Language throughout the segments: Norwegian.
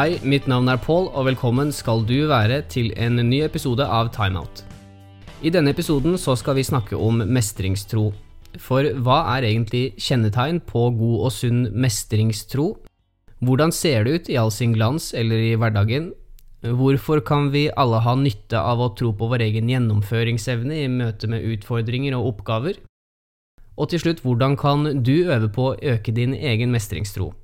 Hei, mitt navn er Paul, og velkommen skal du være til en ny episode av Timeout. I denne episoden så skal vi snakke om mestringstro. For hva er egentlig kjennetegn på god og sunn mestringstro? Hvordan ser det ut i all sin glans eller i hverdagen? Hvorfor kan vi alle ha nytte av å tro på vår egen gjennomføringsevne i møte med utfordringer og oppgaver? Og til slutt, hvordan kan du øve på å øke din egen mestringstro?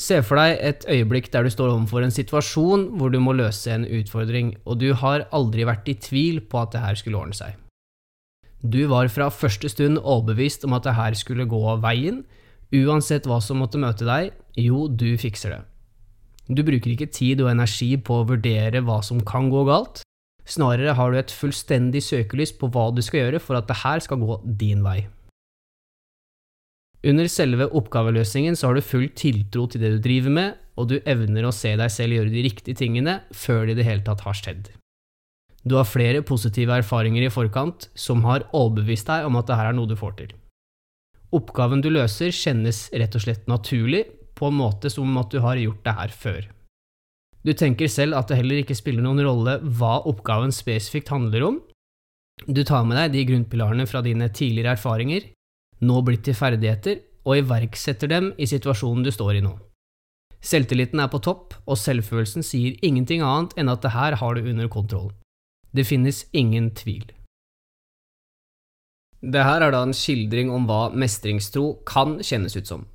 Se for deg et øyeblikk der du står overfor en situasjon hvor du må løse en utfordring, og du har aldri vært i tvil på at det her skulle ordne seg. Du var fra første stund overbevist om at det her skulle gå veien, uansett hva som måtte møte deg, jo, du fikser det. Du bruker ikke tid og energi på å vurdere hva som kan gå galt, snarere har du et fullstendig søkelys på hva du skal gjøre for at det her skal gå din vei. Under selve oppgaveløsningen så har du full tiltro til det du driver med, og du evner å se deg selv gjøre de riktige tingene før det i det hele tatt har skjedd. Du har flere positive erfaringer i forkant som har overbevist deg om at dette er noe du får til. Oppgaven du løser, kjennes rett og slett naturlig, på en måte som at du har gjort det her før. Du tenker selv at det heller ikke spiller noen rolle hva oppgaven spesifikt handler om. Du tar med deg de grunnpilarene fra dine tidligere erfaringer, nå blitt til ferdigheter, og iverksetter dem i situasjonen du står i nå. Selvtilliten er på topp, og selvfølelsen sier ingenting annet enn at det her har du under kontroll. Det finnes ingen tvil. Det her er da en skildring om hva mestringstro kan kjennes ut som.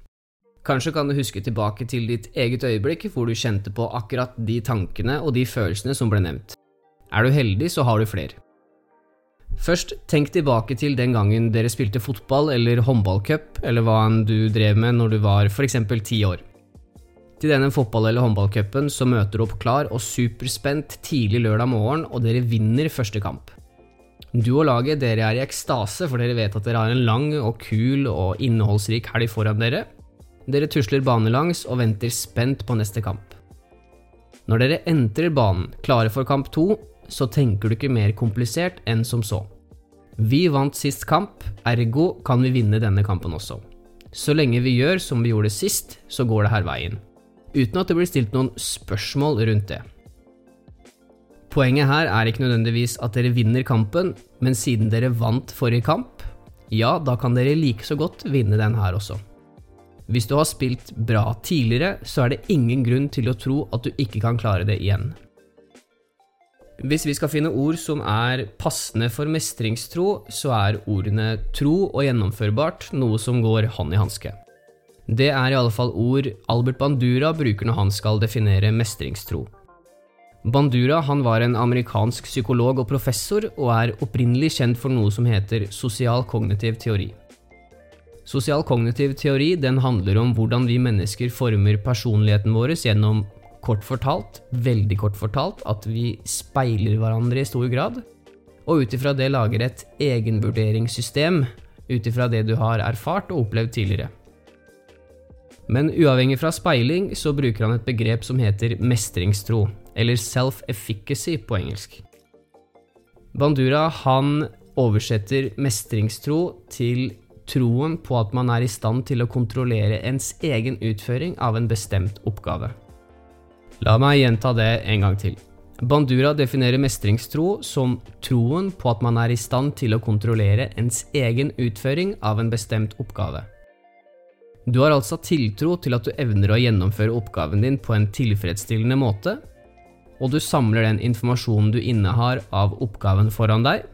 Kanskje kan du huske tilbake til ditt eget øyeblikk hvor du kjente på akkurat de tankene og de følelsene som ble nevnt. Er du heldig, så har du flere. Først, tenk tilbake til den gangen dere spilte fotball eller håndballcup, eller hva enn du drev med når du var f.eks. ti år. Til denne fotball- eller håndballcupen så møter du opp klar og superspent tidlig lørdag morgen, og dere vinner første kamp. Du og laget dere er i ekstase, for dere vet at dere har en lang og kul og innholdsrik helg foran dere. Dere tusler banelangs og venter spent på neste kamp. Når dere entrer banen, klare for kamp to, så tenker du ikke mer komplisert enn som så. Vi vant sist kamp, ergo kan vi vinne denne kampen også. Så lenge vi gjør som vi gjorde sist, så går det her veien. Uten at det blir stilt noen spørsmål rundt det. Poenget her er ikke nødvendigvis at dere vinner kampen, men siden dere vant forrige kamp, ja, da kan dere like så godt vinne den her også. Hvis du har spilt bra tidligere, så er det ingen grunn til å tro at du ikke kan klare det igjen. Hvis vi skal finne ord som er passende for mestringstro, så er ordene tro og gjennomførbart noe som går hånd i hanske. Det er i alle fall ord Albert Bandura bruker når han skal definere mestringstro. Bandura han var en amerikansk psykolog og professor, og er opprinnelig kjent for noe som heter sosial kognitiv teori. Sosial kognitiv teori den handler om hvordan vi mennesker former personligheten vår gjennom kort fortalt, veldig kort fortalt, at vi speiler hverandre i stor grad, og ut ifra det lager et egenvurderingssystem ut ifra det du har erfart og opplevd tidligere. Men uavhengig fra speiling så bruker han et begrep som heter mestringstro, eller self-efficacy på engelsk. Bandura han oversetter mestringstro til troen på at man er i stand til å kontrollere ens egen utføring av en bestemt oppgave. La meg gjenta det en gang til. Bandura definerer mestringstro som troen på at man er i stand til å kontrollere ens egen utføring av en bestemt oppgave. Du har altså tiltro til at du evner å gjennomføre oppgaven din på en tilfredsstillende måte, og du samler den informasjonen du innehar av oppgaven foran deg,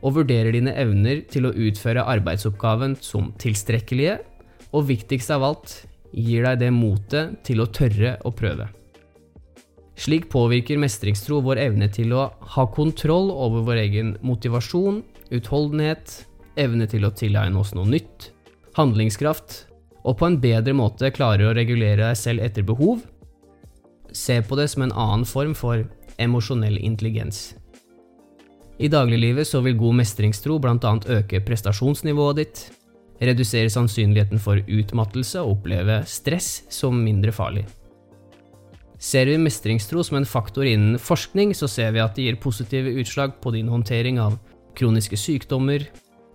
og vurderer dine evner til å utføre arbeidsoppgaven som tilstrekkelige, og viktigst av alt gir deg det motet til å tørre å prøve. Slik påvirker mestringstro vår evne til å ha kontroll over vår egen motivasjon, utholdenhet, evne til å tilegne oss noe nytt, handlingskraft, og på en bedre måte klarer å regulere deg selv etter behov. Se på det som en annen form for emosjonell intelligens. I dagliglivet så vil god mestringstro bl.a. øke prestasjonsnivået ditt, redusere sannsynligheten for utmattelse og oppleve stress som mindre farlig. Ser vi mestringstro som en faktor innen forskning, så ser vi at det gir positive utslag på din håndtering av kroniske sykdommer,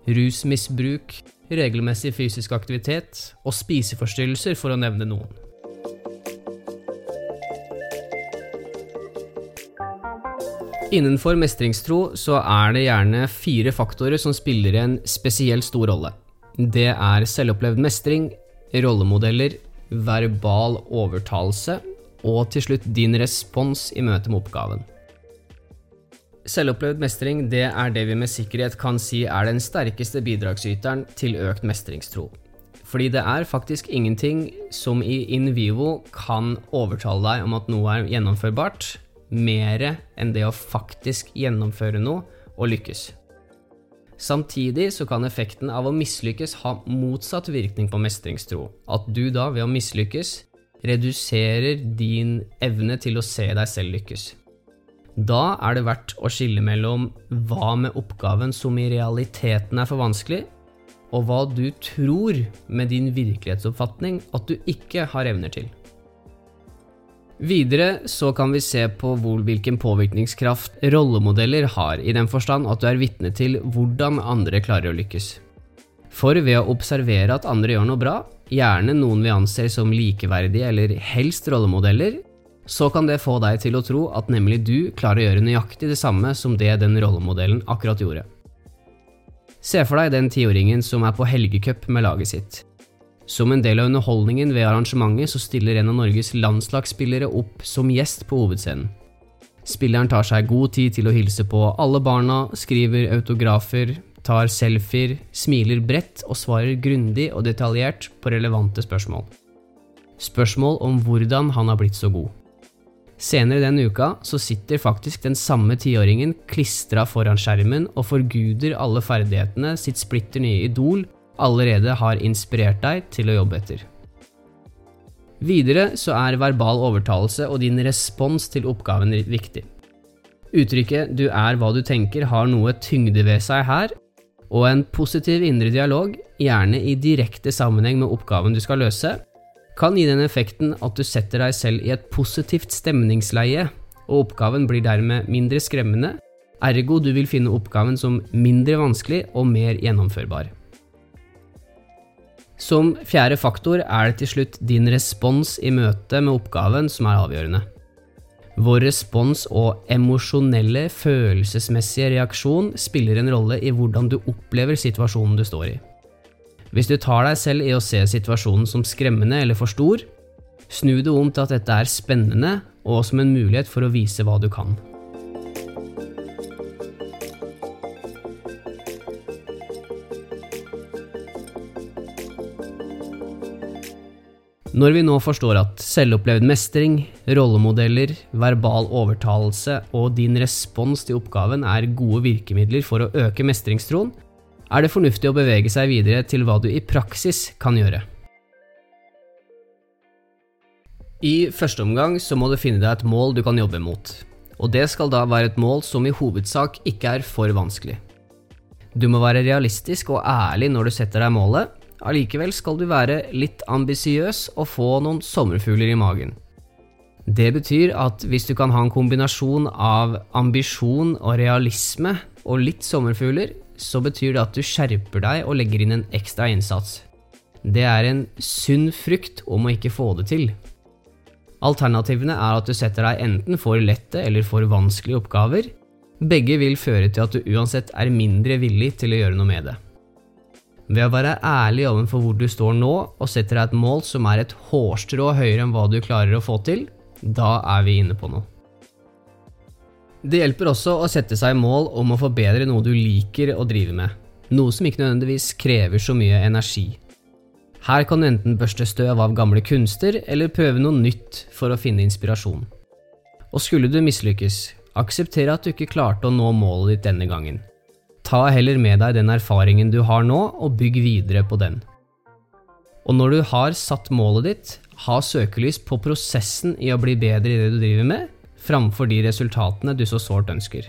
rusmisbruk, regelmessig fysisk aktivitet og spiseforstyrrelser, for å nevne noen. Innenfor mestringstro så er det gjerne fire faktorer som spiller en spesielt stor rolle. Det er selvopplevd mestring, rollemodeller, verbal overtalelse og til slutt din respons i møte med oppgaven. Selvopplevd mestring det er det vi med sikkerhet kan si er den sterkeste bidragsyteren til økt mestringstro. Fordi det er faktisk ingenting som i in vivo kan overtale deg om at noe er gjennomførbart, mer enn det å faktisk gjennomføre noe og lykkes. Samtidig så kan effekten av å mislykkes ha motsatt virkning på mestringstro. At du da, ved å mislykkes, reduserer din evne til å se deg selv lykkes. Da er det verdt å skille mellom hva med oppgaven som i realiteten er for vanskelig, og hva du tror med din virkelighetsoppfatning at du ikke har evner til. Videre så kan vi se på hvor, hvilken påvirkningskraft rollemodeller har, i den forstand at du er vitne til hvordan andre klarer å lykkes. For ved å observere at andre gjør noe bra, gjerne noen vi anser som likeverdige eller helst rollemodeller, så kan det få deg til å tro at nemlig du klarer å gjøre nøyaktig det samme som det den rollemodellen akkurat gjorde. Se for deg den tiåringen som er på helgecup med laget sitt. Som en del av underholdningen ved arrangementet så stiller en av Norges landslagsspillere opp som gjest på hovedscenen. Spilleren tar seg god tid til å hilse på alle barna, skriver autografer, tar selfier, smiler bredt og svarer grundig og detaljert på relevante spørsmål. Spørsmål om hvordan han har blitt så god. Senere den uka så sitter faktisk den samme tiåringen klistra foran skjermen og forguder alle ferdighetene sitt splitter nye idol allerede har inspirert deg til å jobbe etter. Videre så er verbal overtalelse og din respons til oppgaven viktig. Uttrykket 'du er hva du tenker' har noe tyngde ved seg her, og en positiv indre dialog, gjerne i direkte sammenheng med oppgaven du skal løse, kan gi den effekten at du setter deg selv i et positivt stemningsleie, og oppgaven blir dermed mindre skremmende, ergo du vil finne oppgaven som mindre vanskelig og mer gjennomførbar. Som fjerde faktor er det til slutt din respons i møte med oppgaven som er avgjørende. Vår respons og emosjonelle, følelsesmessige reaksjon spiller en rolle i hvordan du opplever situasjonen du står i. Hvis du tar deg selv i å se situasjonen som skremmende eller for stor, snu det om til at dette er spennende og som en mulighet for å vise hva du kan. Når vi nå forstår at selvopplevd mestring, rollemodeller, verbal overtalelse og din respons til oppgaven er gode virkemidler for å øke mestringstroen, er det fornuftig å bevege seg videre til hva du i praksis kan gjøre. I første omgang så må du finne deg et mål du kan jobbe mot, og det skal da være et mål som i hovedsak ikke er for vanskelig. Du må være realistisk og ærlig når du setter deg målet, Allikevel skal du være litt ambisiøs og få noen sommerfugler i magen. Det betyr at hvis du kan ha en kombinasjon av ambisjon og realisme og litt sommerfugler, så betyr det at du skjerper deg og legger inn en ekstra innsats. Det er en sunn frykt om å ikke få det til. Alternativene er at du setter deg enten for lette eller for vanskelige oppgaver. Begge vil føre til at du uansett er mindre villig til å gjøre noe med det. Ved å være ærlig overfor hvor du står nå, og setter deg et mål som er et hårstrå høyere enn hva du klarer å få til, da er vi inne på noe. Det hjelper også å sette seg mål om å forbedre noe du liker å drive med, noe som ikke nødvendigvis krever så mye energi. Her kan du enten børste støv av gamle kunster, eller prøve noe nytt for å finne inspirasjon. Og skulle du mislykkes, akseptere at du ikke klarte å nå målet ditt denne gangen. Ta heller med deg den erfaringen du har nå, og bygg videre på den. Og når du har satt målet ditt, ha søkelys på prosessen i å bli bedre i det du driver med, framfor de resultatene du så sårt ønsker.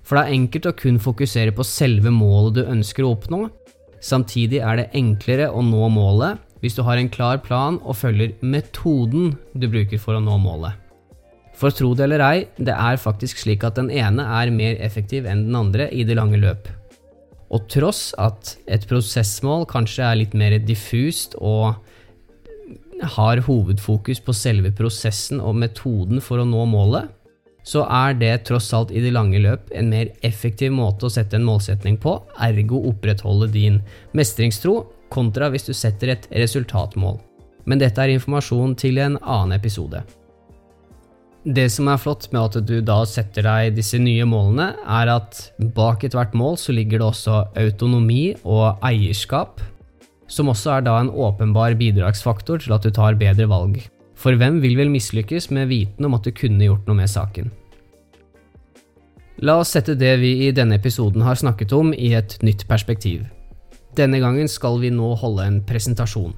For det er enkelt å kun fokusere på selve målet du ønsker å oppnå. Samtidig er det enklere å nå målet hvis du har en klar plan og følger metoden du bruker for å nå målet. For tro det eller ei, det er faktisk slik at den ene er mer effektiv enn den andre i det lange løp. Og tross at et prosessmål kanskje er litt mer diffust og har hovedfokus på selve prosessen og metoden for å nå målet, så er det tross alt i det lange løp en mer effektiv måte å sette en målsetning på, ergo opprettholde din mestringstro, kontra hvis du setter et resultatmål. Men dette er informasjon til en annen episode. Det som er flott med at du da setter deg disse nye målene, er at bak ethvert mål så ligger det også autonomi og eierskap, som også er da en åpenbar bidragsfaktor til at du tar bedre valg. For hvem vil vel mislykkes med viten om at du kunne gjort noe med saken? La oss sette det vi i denne episoden har snakket om, i et nytt perspektiv. Denne gangen skal vi nå holde en presentasjon.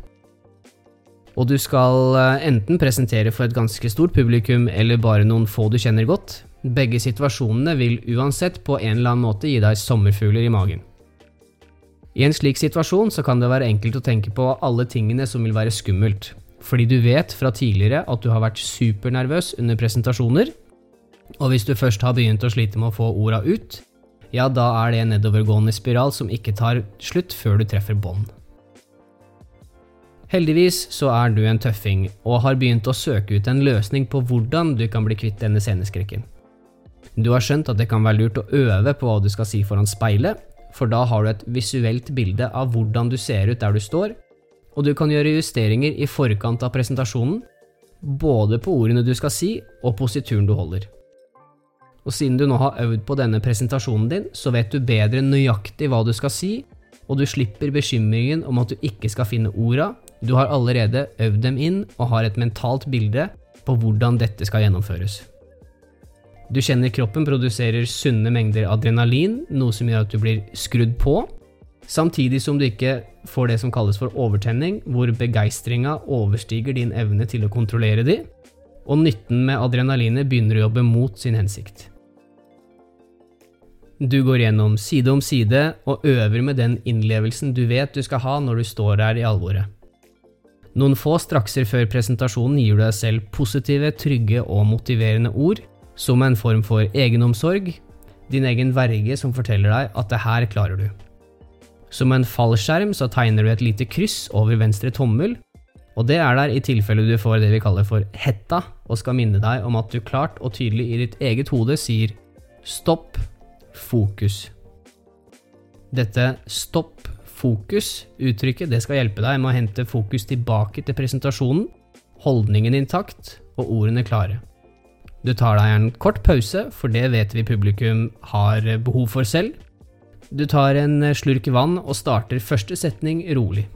Og du skal eh, enten presentere for et ganske stort publikum eller bare noen få du kjenner godt. Begge situasjonene vil uansett på en eller annen måte gi deg sommerfugler i magen. I en slik situasjon så kan det være enkelt å tenke på alle tingene som vil være skummelt, fordi du vet fra tidligere at du har vært supernervøs under presentasjoner, og hvis du først har begynt å slite med å få orda ut, ja, da er det en nedovergående spiral som ikke tar slutt før du treffer bånd. Heldigvis så er du en tøffing og har begynt å søke ut en løsning på hvordan du kan bli kvitt denne sceneskrekken. Du har skjønt at det kan være lurt å øve på hva du skal si foran speilet, for da har du et visuelt bilde av hvordan du ser ut der du står, og du kan gjøre justeringer i forkant av presentasjonen, både på ordene du skal si og posituren du holder. Og siden du nå har øvd på denne presentasjonen din, så vet du bedre nøyaktig hva du skal si, og du slipper bekymringen om at du ikke skal finne orda, du har allerede øvd dem inn og har et mentalt bilde på hvordan dette skal gjennomføres. Du kjenner kroppen produserer sunne mengder adrenalin, noe som gjør at du blir skrudd på, Samtidig som du ikke får det som kalles for overtenning, hvor begeistringa overstiger din evne til å kontrollere de, og nytten med adrenalinet begynner å jobbe mot sin hensikt. Du går gjennom side om side og øver med den innlevelsen du vet du skal ha når du står der i alvoret. Noen få strakser før presentasjonen gir du deg selv positive, trygge og motiverende ord, som en form for egenomsorg, din egen verge som forteller deg at det her klarer du. Som en fallskjerm så tegner du et lite kryss over venstre tommel, og det er der i tilfelle du får det vi kaller for hetta, og skal minne deg om at du klart og tydelig i ditt eget hode sier stopp, fokus. Dette stopp, fokus-uttrykket det skal hjelpe deg med å hente fokus tilbake til presentasjonen, holdningen intakt og ordene klare. Du tar deg en kort pause, for det vet vi publikum har behov for selv, du tar en slurk vann og starter første setning rolig.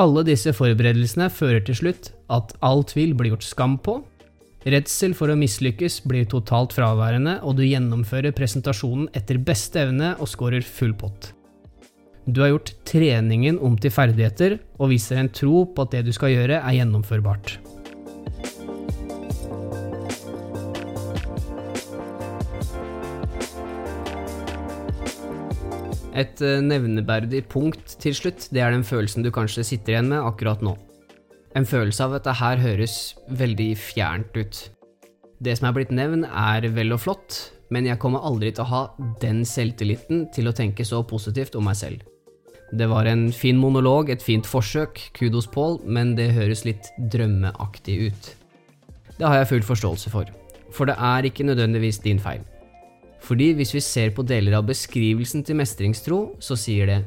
Alle disse forberedelsene fører til slutt at all tvil blir gjort skam på, redsel for å mislykkes blir totalt fraværende, og du gjennomfører presentasjonen etter beste evne og scorer full pott. Du har gjort treningen om til ferdigheter, og viser en tro på at det du skal gjøre, er gjennomførbart. Et eh, nevneverdig punkt til slutt, det er den følelsen du kanskje sitter igjen med akkurat nå. En følelse av at det her høres veldig fjernt ut. Det som er blitt nevnt, er vel og flott, men jeg kommer aldri til å ha den selvtilliten til å tenke så positivt om meg selv. Det var en fin monolog, et fint forsøk, kudos Pål, men det høres litt drømmeaktig ut. Det har jeg full forståelse for, for det er ikke nødvendigvis din feil. Fordi hvis vi ser på deler av beskrivelsen til mestringstro, så sier det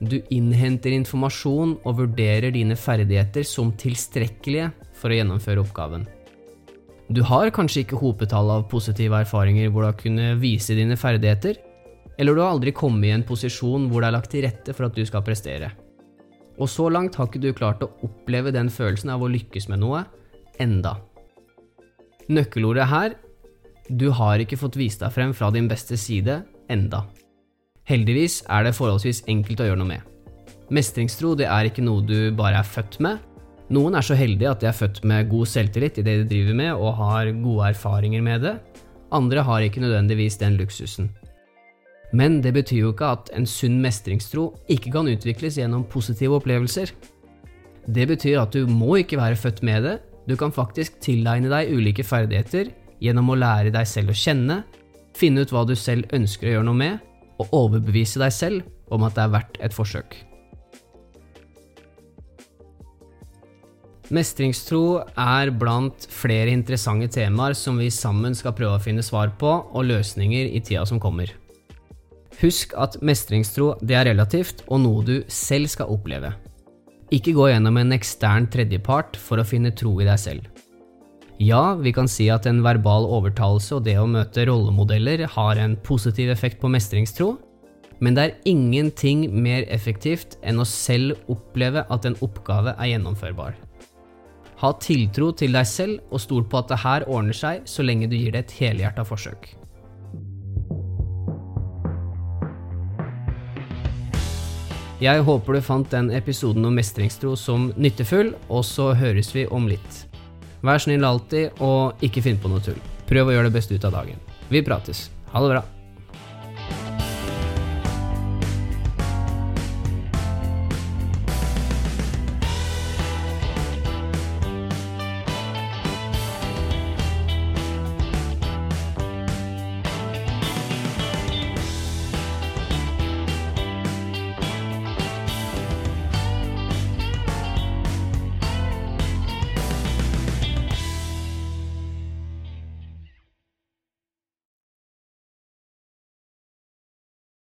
du innhenter informasjon og vurderer dine ferdigheter som tilstrekkelige for å gjennomføre oppgaven. Du har kanskje ikke hopetall av positive erfaringer hvor du har kunnet vise dine ferdigheter, eller du har aldri kommet i en posisjon hvor det er lagt til rette for at du skal prestere. Og så langt har ikke du klart å oppleve den følelsen av å lykkes med noe enda. Nøkkelordet her du har ikke fått vist deg frem fra din beste side enda. Heldigvis er det forholdsvis enkelt å gjøre noe med. Mestringstro det er ikke noe du bare er født med. Noen er så heldige at de er født med god selvtillit i det de driver med og har gode erfaringer med det. Andre har ikke nødvendigvis den luksusen. Men det betyr jo ikke at en sunn mestringstro ikke kan utvikles gjennom positive opplevelser. Det betyr at du må ikke være født med det, du kan faktisk tilegne deg ulike ferdigheter gjennom å lære deg selv å kjenne, finne ut hva du selv ønsker å gjøre noe med, og overbevise deg selv om at det er verdt et forsøk. Mestringstro er blant flere interessante temaer som vi sammen skal prøve å finne svar på og løsninger i tida som kommer. Husk at mestringstro det er relativt og noe du selv skal oppleve. Ikke gå gjennom en ekstern tredjepart for å finne tro i deg selv. Ja, vi kan si at en verbal overtalelse og det å møte rollemodeller har en positiv effekt på mestringstro, men det er ingenting mer effektivt enn å selv oppleve at en oppgave er gjennomførbar. Ha tiltro til deg selv, og stol på at det her ordner seg så lenge du gir det et helhjerta forsøk. Jeg håper du fant den episoden om mestringstro som nyttefull, og så høres vi om litt. Vær snill alltid, og ikke finn på noe tull. Prøv å gjøre det beste ut av dagen. Vi prates. Ha det bra.